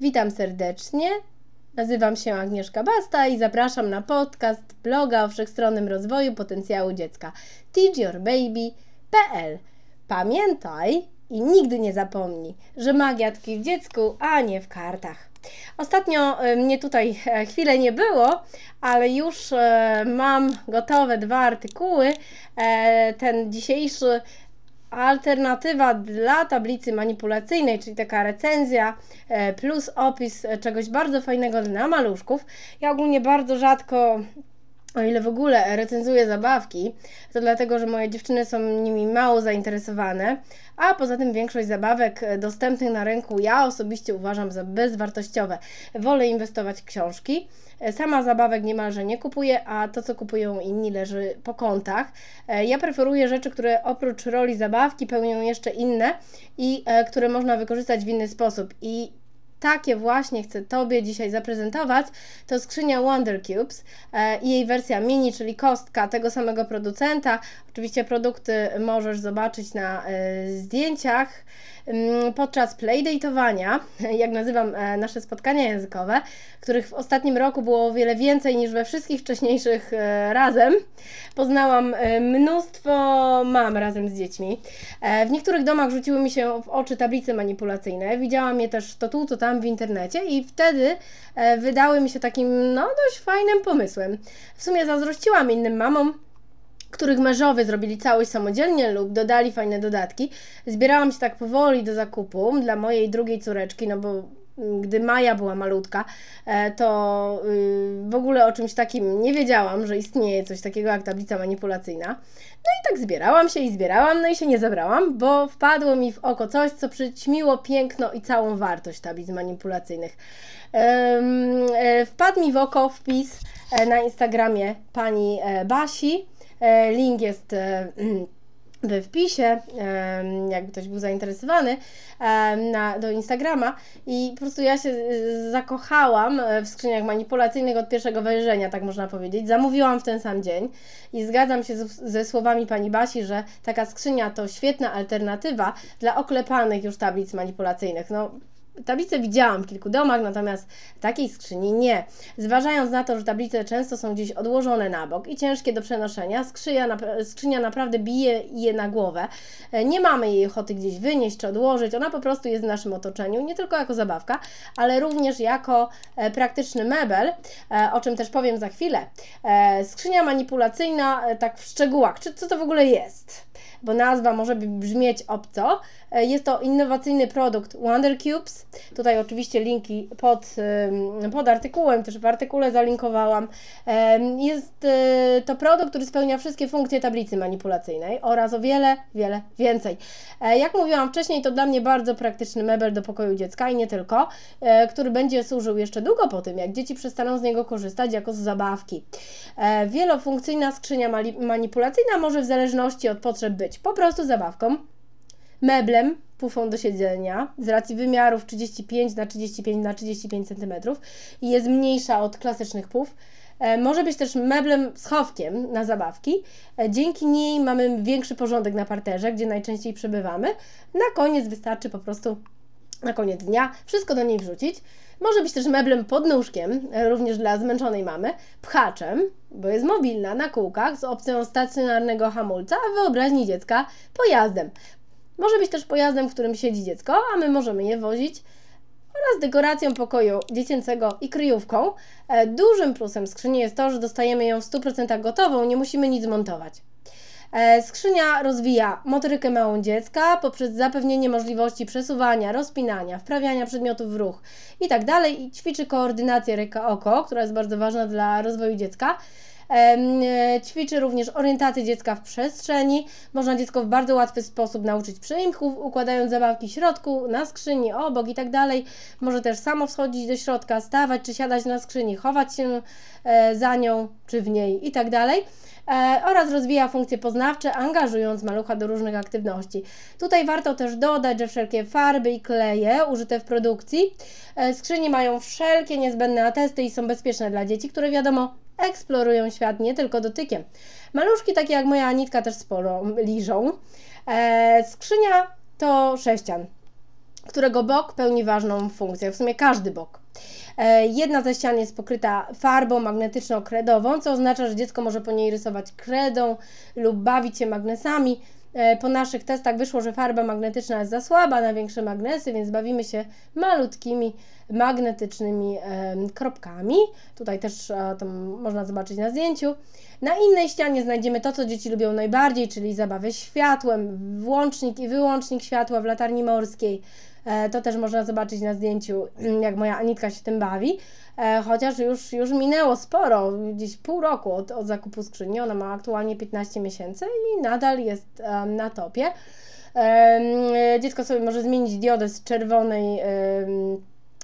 Witam serdecznie. Nazywam się Agnieszka Basta i zapraszam na podcast bloga o wszechstronnym rozwoju potencjału dziecka teachyourbaby.pl. Pamiętaj i nigdy nie zapomnij, że magia tkwi w dziecku, a nie w kartach. Ostatnio e, mnie tutaj e, chwilę nie było, ale już e, mam gotowe dwa artykuły. Ten dzisiejszy alternatywa dla tablicy manipulacyjnej, czyli taka recenzja plus opis czegoś bardzo fajnego dla maluszków. Ja ogólnie bardzo rzadko o ile w ogóle recenzuję zabawki, to dlatego, że moje dziewczyny są nimi mało zainteresowane, a poza tym większość zabawek dostępnych na rynku ja osobiście uważam za bezwartościowe. Wolę inwestować w książki. Sama zabawek niemalże nie kupuję, a to, co kupują inni, leży po kątach. Ja preferuję rzeczy, które oprócz roli zabawki pełnią jeszcze inne i e, które można wykorzystać w inny sposób. I takie właśnie chcę Tobie dzisiaj zaprezentować, to skrzynia Wonder Cubes e, i jej wersja mini, czyli kostka tego samego producenta. Oczywiście produkty możesz zobaczyć na e, zdjęciach mm, podczas playdate'owania, jak nazywam e, nasze spotkania językowe, których w ostatnim roku było o wiele więcej niż we wszystkich wcześniejszych razem. Poznałam mnóstwo mam razem z dziećmi. W niektórych domach rzuciły mi się w oczy tablice manipulacyjne. Widziałam je też to tu, to tam w internecie i wtedy e, wydały mi się takim, no, dość fajnym pomysłem. W sumie zazdrościłam innym mamom, których mężowie zrobili całość samodzielnie lub dodali fajne dodatki. Zbierałam się tak powoli do zakupu dla mojej drugiej córeczki, no bo gdy Maja była malutka, e, to y, w ogóle o czymś takim nie wiedziałam, że istnieje coś takiego jak tablica manipulacyjna. No i tak zbierałam się i zbierałam, no i się nie zabrałam, bo wpadło mi w oko coś, co przyćmiło piękno i całą wartość tablic manipulacyjnych. E, wpadł mi w oko wpis e, na Instagramie pani Basi. Link jest we wpisie, jakby ktoś był zainteresowany, na, do Instagrama i po prostu ja się zakochałam w skrzyniach manipulacyjnych od pierwszego wejrzenia, tak można powiedzieć. Zamówiłam w ten sam dzień i zgadzam się z, ze słowami pani Basi, że taka skrzynia to świetna alternatywa dla oklepanych już tablic manipulacyjnych. No, Tablice widziałam w kilku domach, natomiast takiej skrzyni nie. Zważając na to, że tablice często są gdzieś odłożone na bok i ciężkie do przenoszenia, skrzynia, skrzynia naprawdę bije je na głowę. E, nie mamy jej ochoty gdzieś wynieść czy odłożyć, ona po prostu jest w naszym otoczeniu, nie tylko jako zabawka, ale również jako e, praktyczny mebel, e, o czym też powiem za chwilę. Skrzynia manipulacyjna, tak w szczegółach, czy co to w ogóle jest? Bo nazwa może brzmieć obco. Jest to innowacyjny produkt Wonder Cubes, Tutaj oczywiście linki pod, pod artykułem, też w artykule zalinkowałam. Jest y, to produkt, który spełnia wszystkie funkcje tablicy manipulacyjnej oraz o wiele, wiele więcej. E, jak mówiłam wcześniej, to dla mnie bardzo praktyczny mebel do pokoju dziecka i nie tylko, e, który będzie służył jeszcze długo po tym, jak dzieci przestaną z niego korzystać jako z zabawki. E, wielofunkcyjna skrzynia manipulacyjna może w zależności od potrzeb być po prostu zabawką, meblem, pufą do siedzenia z racji wymiarów 35 na 35 na 35 cm i jest mniejsza od klasycznych puf. E, może być też meblem schowkiem na zabawki. E, dzięki niej mamy większy porządek na parterze, gdzie najczęściej przebywamy. Na koniec wystarczy po prostu na koniec dnia wszystko do niej wrzucić. Może być też meblem pod nóżkiem, e, również dla zmęczonej mamy, pchaczem, bo jest mobilna na kółkach z opcją stacjonarnego hamulca, a wyobraźni dziecka pojazdem. Może być też pojazdem, w którym siedzi dziecko, a my możemy je wozić oraz dekoracją pokoju dziecięcego i kryjówką. E, dużym plusem skrzyni jest to, że dostajemy ją w 100% gotową, nie musimy nic montować. E, skrzynia rozwija motorykę małą dziecka poprzez zapewnienie możliwości przesuwania, rozpinania, wprawiania przedmiotów w ruch itd. Tak i ćwiczy koordynację ręka-oko, która jest bardzo ważna dla rozwoju dziecka. E, ćwiczy również orientację dziecka w przestrzeni. Można dziecko w bardzo łatwy sposób nauczyć przyimków, układając zabawki w środku, na skrzyni, obok i tak dalej. Może też samo wschodzić do środka, stawać czy siadać na skrzyni, chować się e, za nią czy w niej i tak dalej e, oraz rozwija funkcje poznawcze, angażując malucha do różnych aktywności. Tutaj warto też dodać, że wszelkie farby i kleje użyte w produkcji skrzyni mają wszelkie niezbędne atesty i są bezpieczne dla dzieci, które wiadomo eksplorują świat nie tylko dotykiem. Maluszki takie jak moja Anitka też sporo liżą. E, skrzynia to sześcian. którego bok pełni ważną funkcję, w sumie każdy bok. E, jedna ze ścian jest pokryta farbą magnetyczno-kredową, co oznacza, że dziecko może po niej rysować kredą lub bawić się magnesami. E, po naszych testach wyszło, że farba magnetyczna jest za słaba na większe magnesy, więc bawimy się malutkimi magnetycznymi kropkami. Tutaj też e, można zobaczyć na zdjęciu. Na innej ścianie znajdziemy to, co dzieci lubią najbardziej, czyli zabawę światłem, włącznik i wyłącznik światła w latarni morskiej. E, to też można zobaczyć na zdjęciu, jak moja Anitka się tym bawi. E, chociaż już, już minęło sporo, gdzieś pół roku od, od zakupu skrzyni. Ona ma aktualnie 15 miesięcy i nadal jest na topie. Dziecko sobie może zmienić diodę z czerwonej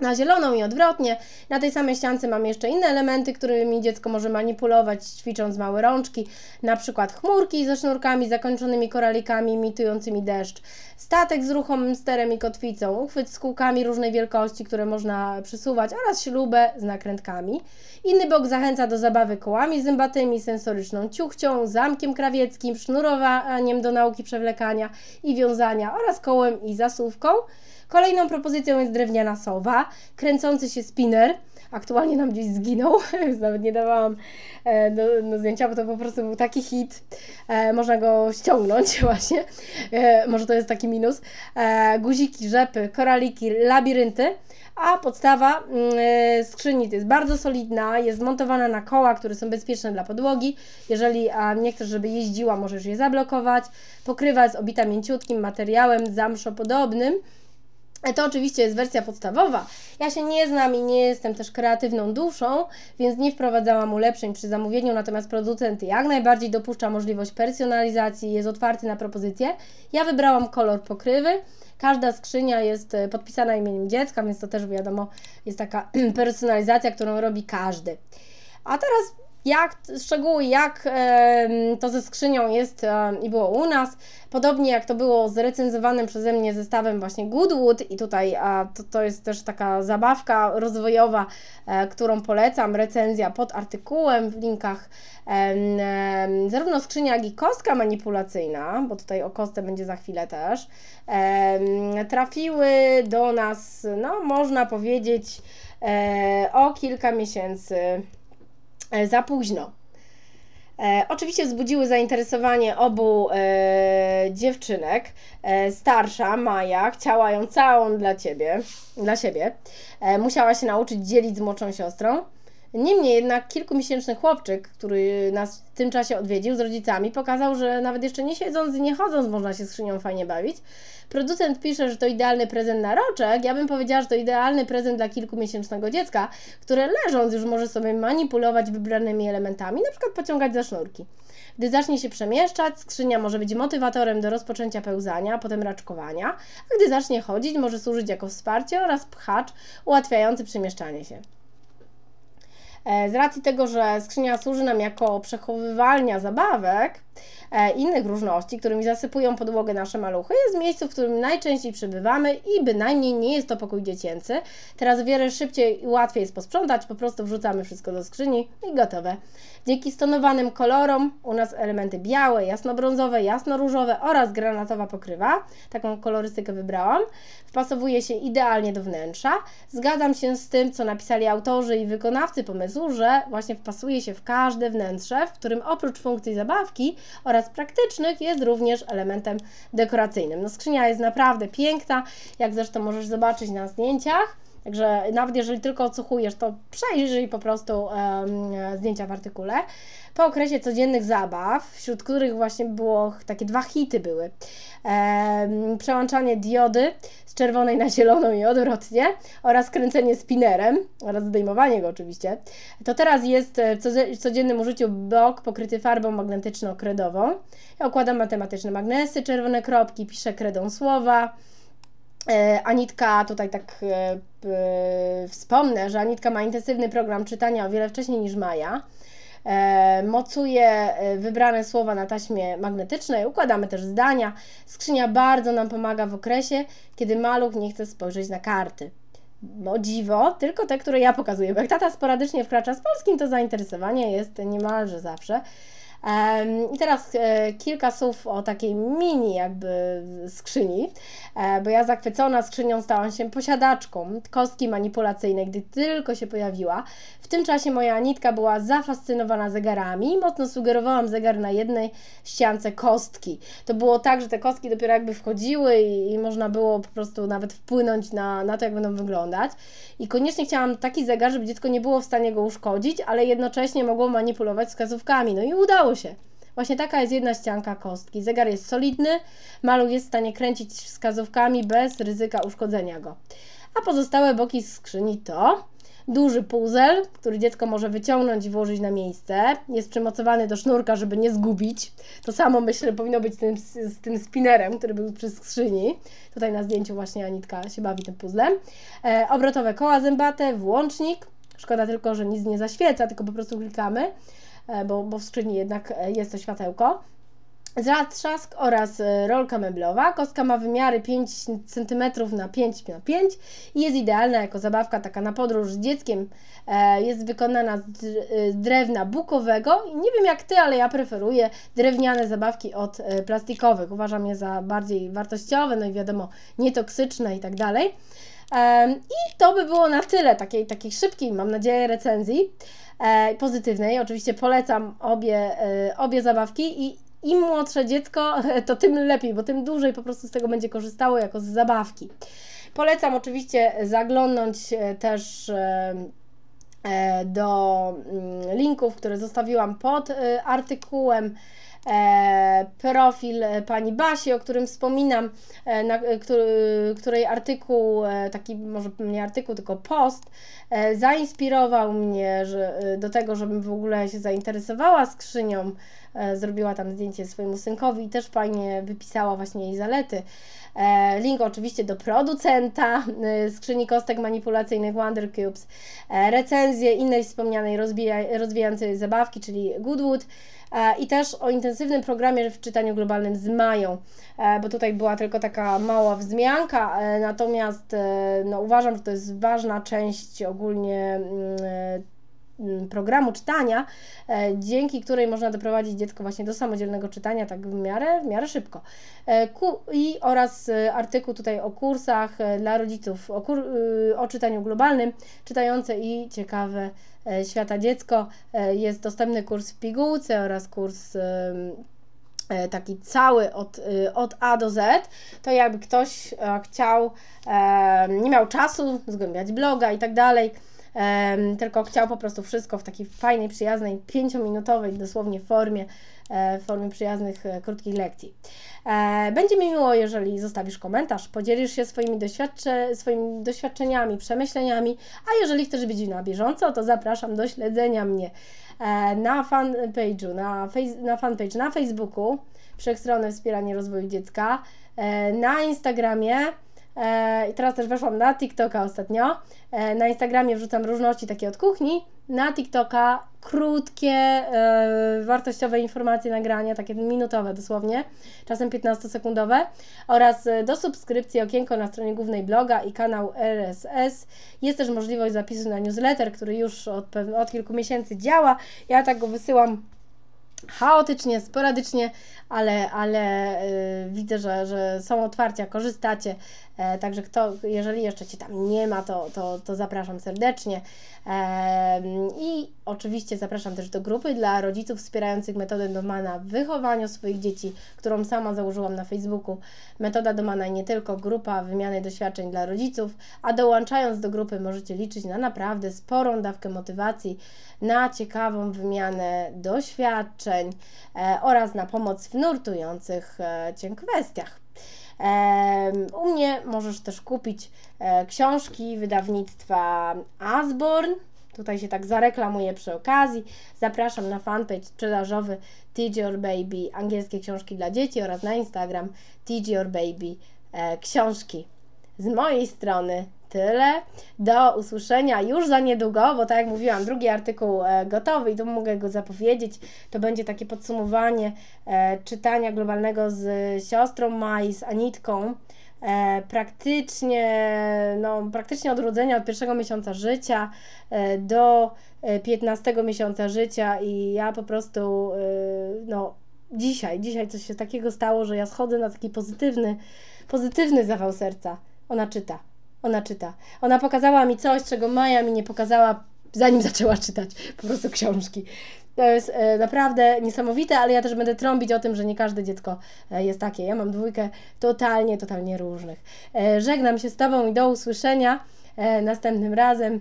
na zieloną i odwrotnie. Na tej samej ściance mam jeszcze inne elementy, którymi dziecko może manipulować, ćwicząc małe rączki, na przykład chmurki ze sznurkami zakończonymi koralikami imitującymi deszcz, statek z ruchomym sterem i kotwicą, uchwyt z kółkami różnej wielkości, które można przesuwać oraz ślubę z nakrętkami. Inny bok zachęca do zabawy kołami zębatymi, sensoryczną ciuchcią, zamkiem krawieckim, sznurowaniem do nauki przewlekania i wiązania oraz kołem i zasuwką. Kolejną propozycją jest drewniana sowa, kręcący się spinner. Aktualnie nam gdzieś zginął, więc nawet nie dawałam e, do, do zdjęcia, bo to po prostu był taki hit. E, można go ściągnąć właśnie. E, może to jest taki minus. Guziki, rzepy, koraliki, labirynty. A podstawa mm, skrzyni to jest bardzo solidna, jest montowana na koła, które są bezpieczne dla podłogi. Jeżeli nie chcesz, żeby jeździła, możesz je zablokować. Pokrywa jest obita mięciutkim materiałem zamszopodobnym. To oczywiście jest wersja podstawowa. Ja się nie znam i nie jestem też kreatywną duszą, więc nie wprowadzałam ulepszeń przy zamówieniu, natomiast producent jak najbardziej dopuszcza możliwość personalizacji, jest otwarty na propozycje. Ja wybrałam kolor pokrywy. Każda skrzynia jest e, podpisana imieniem dziecka, więc to też wiadomo, jest taka personalizacja, którą robi każdy. A teraz jak szczegóły, jak to ze skrzynią jest i było u nas. Podobnie jak to było z recenzowanym przeze mnie zestawem właśnie Goodwood i tutaj a, to, to jest też taka zabawka rozwojowa, e, którą polecam, recenzja pod artykułem w linkach. zarówno skrzynia, jak i kostka manipulacyjna, bo tutaj o kostce będzie za chwilę też, trafiły do nas, no można powiedzieć, e, o kilka miesięcy za późno. E, oczywiście wzbudziły zainteresowanie obu e, dziewczynek. E, starsza, Maja, chciała ją całą dla ciebie, dla siebie. E, musiała się nauczyć dzielić z młodszą siostrą. Niemniej jednak kilkumiesięczny chłopczyk, który nas w tym czasie odwiedził z rodzicami, pokazał, że nawet jeszcze nie siedząc i nie chodząc można się skrzynią fajnie bawić. Producent pisze, że to idealny prezent na roczek. Ja bym powiedziała, że to idealny prezent dla kilkumiesięcznego dziecka, które leżąc już może sobie manipulować wybranymi elementami, na przykład pociągać za sznurki. Gdy zacznie się przemieszczać, skrzynia może być motywatorem do rozpoczęcia pełzania, potem raczkowania, a gdy zacznie chodzić, może służyć jako wsparcie oraz pchacz ułatwiający przemieszczanie się. E, z racji tego, że skrzynia służy nam jako przechowywalnia zabawek, innych różności, którymi zasypują podłogę nasze maluchy, jest miejscu, w którym najczęściej przebywamy i bynajmniej nie jest to pokój dziecięcy. Teraz wiele szybciej i łatwiej jest posprzątać, po prostu wrzucamy wszystko do skrzyni i gotowe. Dzięki stonowanym kolorom u nas elementy białe, jasnobrązowe, jasnoróżowe oraz granatowa pokrywa. Taką kolorystykę wybrałam. Wpasowuje się idealnie do wnętrza. Zgadzam się z tym, co napisali autorzy i wykonawcy pomysłu, że właśnie wpasuje się w każde wnętrze, w którym oprócz funkcji zabawki oraz praktycznych jest również elementem dekoracyjnym. No skrzynia jest naprawdę piękna, jak zresztą możesz zobaczyć na zdjęciach. Także nawet jeżeli tylko odsłuchujesz, to przejrzyj po prostu um, zdjęcia w artykule. Po okresie codziennych zabaw, wśród których właśnie było takie dwa hity były. Um, przełączanie diody z czerwonej na zieloną i odwrotnie oraz kręcenie spinnerem oraz zdejmowanie go oczywiście. To teraz jest w codziennym użyciu blok pokryty farbą magnetyczno-kredową. Ja układam matematyczne magnesy, czerwone kropki, piszę kredą słowa. E, Anitka, tutaj tak e, wspomnę, że Anitka ma intensywny program czytania o wiele wcześniej niż Maja. E, mocuje wybrane słowa na taśmie magnetycznej, układamy też zdania. Skrzynia bardzo nam pomaga w okresie, kiedy maluch nie chce spojrzeć na karty. O dziwo, tylko te, które ja pokazuję, bo jak tata sporadycznie wkracza z polskim, to zainteresowanie jest niemalże zawsze. I teraz e, kilka słów o takiej mini jakby skrzyni, e, bo ja zachwycona skrzynią stałam się posiadaczką kostki manipulacyjnej, gdy tylko się pojawiła. W tym czasie moja Anitka była zafascynowana zegarami i mocno sugerowałam zegar na jednej ściance kostki. To było tak, że te kostki dopiero jakby wchodziły i, i można było po prostu nawet wpłynąć na, na to, jak będą wyglądać. I koniecznie chciałam taki zegar, żeby dziecko nie było w stanie go uszkodzić, ale jednocześnie mogło manipulować wskazówkami. No i udało się. Właśnie taka jest jedna ścianka kostki. Zegar jest solidny, maluch jest w stanie kręcić wskazówkami bez ryzyka uszkodzenia go. A pozostałe boki skrzyni to duży puzzle, który dziecko może wyciągnąć i włożyć na miejsce. Jest przymocowany do sznurka, żeby nie zgubić. To samo myślę powinno być z tym, z tym spinnerem, który był przy skrzyni. Tutaj na zdjęciu właśnie Anitka się bawi tym puzzlem. E, obrotowe koła zębate, włącznik. Szkoda tylko, że nic nie zaświeca, tylko po prostu klikamy, bo, bo w skrzyni jednak e, jest to światełko. Zatrzask oraz e, rolka meblowa. Kostka ma wymiary 5 cm na 5 na 5 i jest idealna jako zabawka taka na podróż z dzieckiem. E, jest wykonana z e, drewna bukowego i nie wiem jak Ty, ale ja preferuję drewniane zabawki od plastikowych. Uważam je za bardziej wartościowe, no i wiadomo, nietoksyczne i tak dalej. I to by było na tyle takiej, takiej szybkiej, mam nadzieję, recenzji pozytywnej. Oczywiście polecam obie, obie zabawki i im młodsze dziecko, to tym lepiej, bo tym dłużej po prostu z tego będzie korzystało jako z zabawki. Polecam oczywiście zaglądnąć e, też e, e, do mm, linków, które zostawiłam pod artykułem. Profil pani Basi, o którym wspominam, na, który, której artykuł, taki może nie artykuł, tylko post, zainspirował mnie że, do tego, żebym w ogóle się zainteresowała skrzynią E, zrobiła tam zdjęcie swojemu synkowi i też fajnie wypisała właśnie jej zalety. E, link oczywiście do producenta e, skrzyni kostek manipulacyjnych Wonder Cubes, recenzję innej wspomnianej rozwija, rozwijającej zabawki, czyli Goodwood i też o intensywnym programie w czytaniu globalnym z Mają, bo tutaj była tylko taka mała wzmianka, natomiast no, uważam, że to jest ważna część ogólnie Mm, programu czytania, e, dzięki której można doprowadzić dziecko właśnie do samodzielnego czytania tak w miarę, w miarę szybko. E, I oraz e, artykuł tutaj o kursach dla rodziców o, kur, o czytaniu globalnym, czytające i ciekawe świata dziecko. Jest dostępny kurs w pigułce oraz kurs taki cały od, od A do Z, to jakby ktoś chciał, nie miał czasu zgłębiać bloga i tak dalej, tylko chciał po prostu wszystko w takiej fajnej, przyjaznej, pięciominutowej dosłownie formie, e, w formie przyjaznych, e, krótkich lekcji. E, będzie mi miło, jeżeli zostawisz komentarz, podzielisz się swoimi, doświadcze, swoimi doświadczeniami, przemyśleniami, a jeżeli chcesz być na bieżąco, to zapraszam do śledzenia mnie na fanpage'u, na, na fanpage na Facebooku, Wszechstronne Wspieranie Rozwoju Dziecka, na Instagramie, E, I teraz też weszłam na TikToka ostatnio. E, na Instagramie wrzucam różności takie od kuchni. Na TikToka krótkie, e, wartościowe informacje, nagrania, takie minutowe dosłownie, czasem 15-sekundowe. Oraz do subskrypcji okienko na stronie głównej bloga i kanał RSS. Jest też możliwość zapisu na newsletter, który już od, od kilku miesięcy działa. Ja tak go wysyłam chaotycznie, sporadycznie, ale, ale yy, widzę, że, że są otwarcia, korzystacie. E, także kto, jeżeli jeszcze Cię tam nie ma, to, to, to zapraszam serdecznie. E, I oczywiście zapraszam też do grupy dla rodziców wspierających metodę Domana w wychowaniu swoich dzieci, którą sama założyłam na Facebooku. Metoda Domana nie tylko grupa wymiany doświadczeń dla rodziców, a dołączając do grupy możecie liczyć na naprawdę sporą dawkę motywacji, na ciekawą wymianę doświadczeń e, oraz na pomoc w nurtujących Cię kwestiach. U mnie możesz też kupić e, książki wydawnictwa Asborn. Tutaj się tak zareklamuję przy okazji. Zapraszam na fanpage sprzedażowy Teach Your Baby angielskie książki dla dzieci oraz na Instagram Teach Your Baby e, książki. Z mojej strony tyle. Do usłyszenia już za niedługo, bo tak jak mówiłam, drugi artykuł e, gotowy i tu mogę go zapowiedzieć. To będzie takie podsumowanie e, czytania globalnego z siostrą Maj, z Anitką. e, praktycznie, no, praktycznie od urodzenia, od pierwszego miesiąca życia e, do e, 15 miesiąca życia i ja po prostu, e, no, dzisiaj, dzisiaj coś się takiego stało, że ja schodzę na taki pozytywny, pozytywny zawał serca. Ona czyta, ona czyta. Ona pokazała mi coś, czego Maja mi nie pokazała, zanim zaczęła czytać po prostu książki. To jest e, naprawdę niesamowite, ale ja też będę trąbić o tym, że nie każde dziecko e, jest takie. Ja mam dwójkę totalnie, totalnie różnych. E, żegnam się z Tobą i do usłyszenia następnym razem.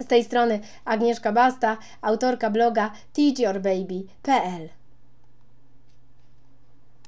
Z tej strony Agnieszka Basta, autorka bloga teachyourbaby.pl